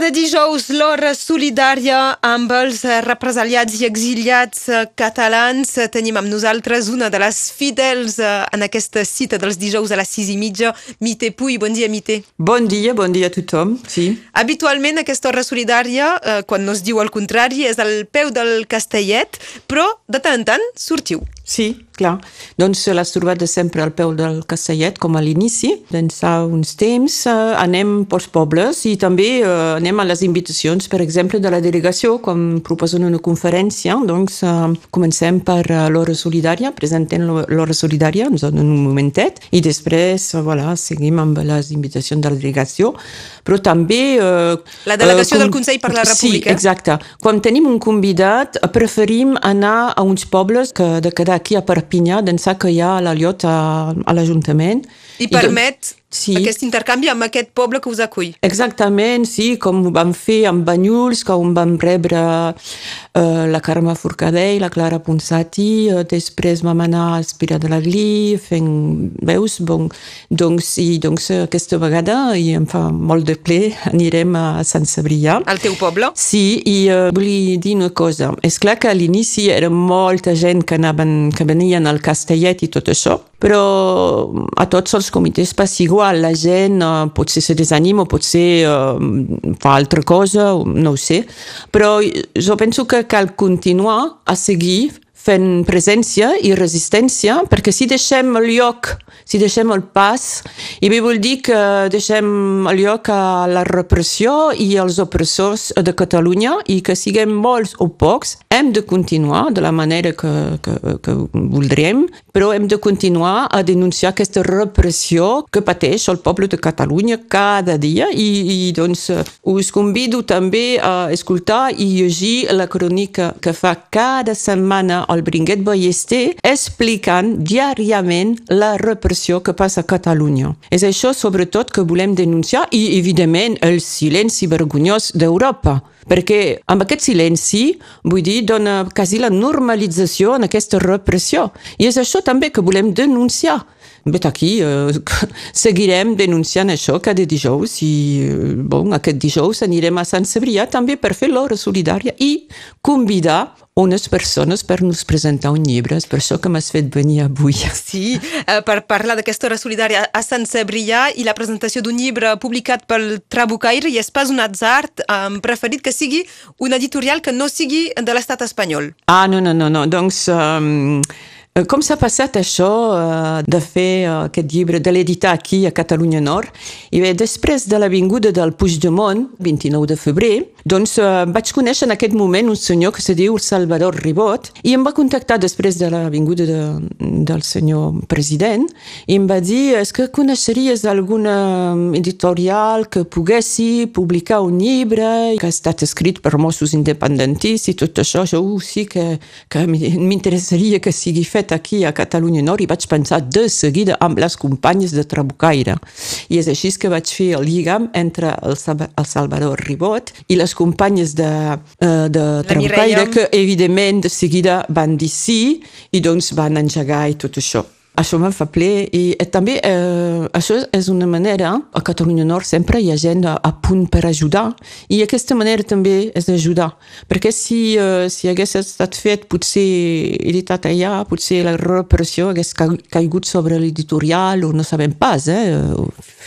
Cada dijous l'hora solidària amb els represaliats i exiliats eh, catalans. Tenim amb nosaltres una de les fidels eh, en aquesta cita dels dijous a les sis i mitja, Mite Puy. Bon dia, Mite. Bon dia, bon dia a tothom, sí. Habitualment aquesta hora solidària, eh, quan no es diu el contrari, és al peu del Castellet, però de tant en tant sortiu. Sí, clar. Doncs l'has trobat de sempre al peu del Castellet, com a l'inici. Fa uns temps eh, anem pels pobles i també eh, anem a les invitacions, per exemple, de la delegació, quan proposen una conferència. Doncs eh, comencem per uh, l'hora solidària, presentem l'hora solidària, ens donen un momentet, i després, uh, voilà, seguim amb les invitacions de la delegació. Però també... Uh, la delegació uh, com... del Consell per la República. Sí, exacte. Quan tenim un convidat, preferim anar a uns pobles que de cada aquí a Perpinyà, d'ençà que hi ha l'Aliot a, a l'Ajuntament. I, I permet sí. aquest intercanvi amb aquest poble que us acull. Exactament, sí, com ho vam fer amb Banyuls, com vam rebre eh, la Carme Forcadell, la Clara Ponsati, eh, després vam anar a Espira de l'Aglí, fent, veus, bon, doncs, i doncs aquesta vegada, i em fa molt de ple, anirem a Sant Sabrià. Al teu poble? Sí, i eh, vull dir una cosa, és clar que a l'inici era molta gent que, anaven, que venien al Castellet i tot això, però a tots els comitès passa igual, la gent uh, potser se desanima, potser uh, fa altra cosa, no ho sé, però jo penso que cal continuar a seguir fent presència i resistència, perquè si deixem el lloc, si deixem el pas, i bé vol dir que deixem el lloc a la repressió i als opressors de Catalunya i que siguem molts o pocs, hem de continuar de la manera que, que, que voldrem, però hem de continuar a denunciar aquesta repressió que pateix el poble de Catalunya cada dia i, i doncs us convido també a escoltar i llegir la crònica que fa cada setmana al Bringuet Ballester explicant diàriament la repressió que passa a Catalunya. És això sobretot que volem denunciar i evidentment el silenci vergonyós d'Europa perquè amb aquest silenci, vull dir, dona quasi la normalització en aquesta repressió. I és això també que volem denunciar. Bet aquí eh, seguirem denunciant això cada dijous i eh, bon, aquest dijous anirem a Sant Cebrià també per fer l'hora solidària i convidar unes persones per nos presentar un llibre. És per això que m'has fet venir avui. Sí, eh, per parlar d'aquesta hora solidària a Sant Cebrià i la presentació d'un llibre publicat pel Trabucaire i és pas un atzar, hem preferit que sigui un editorial que no sigui de l'estat espanyol. Ah, no, no, no, no. doncs... Um com s'ha passat això eh, de fer aquest llibre, de l'editar aquí a Catalunya Nord? I bé, després de l'avinguda del Puigdemont, 29 de febrer, doncs vaig conèixer en aquest moment un senyor que se diu Salvador Ribot i em va contactar després de l'avinguda de, del senyor president i em va dir, és que coneixeries alguna editorial que poguessi publicar un llibre que ha estat escrit per Mossos independentistes i tot això, jo uh, sí que, que m'interessaria que sigui fet aquí a Catalunya Nord i vaig pensar de seguida amb les companyes de Trabucaire. I és així que vaig fer el lligam entre el, el Salvador Ribot i les companyes de, uh, de Trabucaire que evidentment de seguida van dir sí i doncs van engegar i tot això. Això me'n fa ple i eh, també eh, això és una manera, a Catalunya Nord sempre hi ha gent a, a punt per ajudar i aquesta manera també és d'ajudar perquè si, eh, si hagués estat fet potser editat allà, potser la repressió hagués caigut sobre l'editorial o no sabem pas, eh?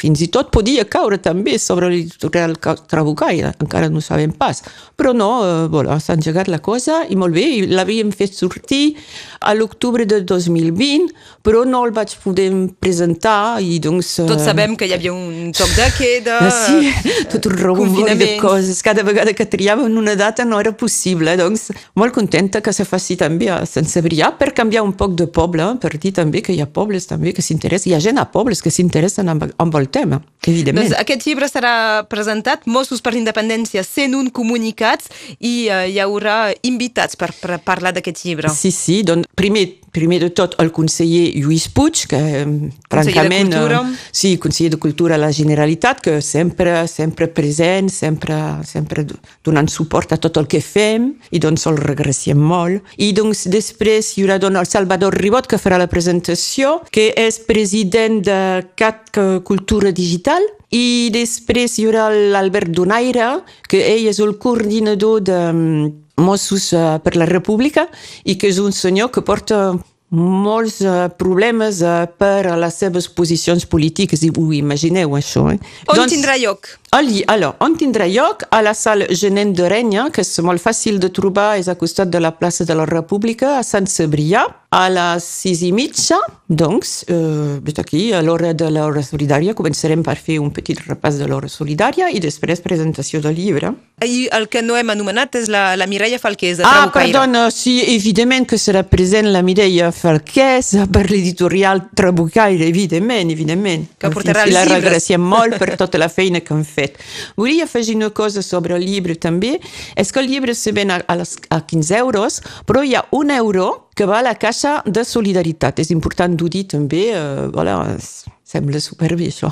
fins i tot podia caure també sobre l'editorial Trabucaire, encara no sabem pas però no, eh, voilà, s'ha engegat la cosa i molt bé, l'havíem fet sortir a l'octubre de 2020 però no el vaig poder presentar i doncs... Tots uh... sabem que hi havia un toc de queda, ah, sí, tot un regumbol de coses. Cada vegada que triàvem una data no era possible, doncs molt contenta que se faci també a Sant Cebrià per canviar un poc de poble, per dir també que hi ha pobles també que s'interessen, hi ha gent a pobles que s'interessen amb, amb el tema, evidentment. Doncs aquest llibre serà presentat, Mossos per l'Independència 101 comunicats i uh, hi haurà invitats per, per parlar d'aquest llibre. Sí, sí, doncs primer, primer de tot el conseller Lluís Puig, que conseller francament... De Cultura. Eh, sí, conseller de Cultura a la Generalitat, que sempre, sempre present, sempre, sempre donant suport a tot el que fem, i doncs el regreciem molt. I doncs després hi haurà doncs, el Salvador Ribot, que farà la presentació, que és president de CAT Cultura Digital, i després hi haurà l'Albert Donaire, que ell és el coordinador de mm, Mossos eh, per la República i que és un senyor que porta molts uh, problemes uh, per a les seves posicions polítiques, i ho imagineu, això. Eh? On doncs, tindrà lloc? Allí, alors, on tindrà lloc? A la sala Genet de Renya, que és molt fàcil de trobar, és a costat de la plaça de la República, a Sant Cebrià, a les sis i mitja, doncs, eh, vet aquí, a l'hora de l'hora solidària, començarem per fer un petit repàs de l'hora solidària i després presentació del llibre. I el que no hem anomenat és la, la Mireia Falqués, de Ah, perdona, sí, evidentment que serà present la Mireia Falqués per l'editorial Trabucaire, evidentment, evidentment. Que portarà els la llibres. La regreciem molt per tota la feina que hem fet. Volia afegir una cosa sobre el llibre també, és que el llibre se ven a, a, les, a 15 euros, però hi ha un euro que va a la Caixa de Solidaritat. És important d'ho dir també, eh, voilà, sembla superbé això.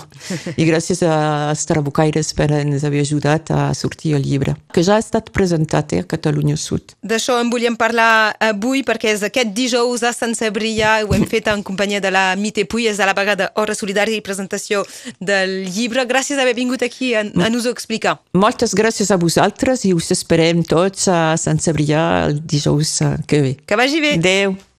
I gràcies a Estrabucaires per ens haver ajudat a sortir el llibre, que ja ha estat presentat eh, a Catalunya Sud. D'això en volíem parlar avui perquè és aquest dijous a Sant Cebrià, ho hem fet en companyia de la Mite Puy, és a la vegada Hora Solidària i presentació del llibre. Gràcies d'haver vingut aquí a, a nos ho explicar. Moltes gràcies a vosaltres i us esperem tots a Sant Cebrià el dijous que ve. Que vagi bé. Adéu.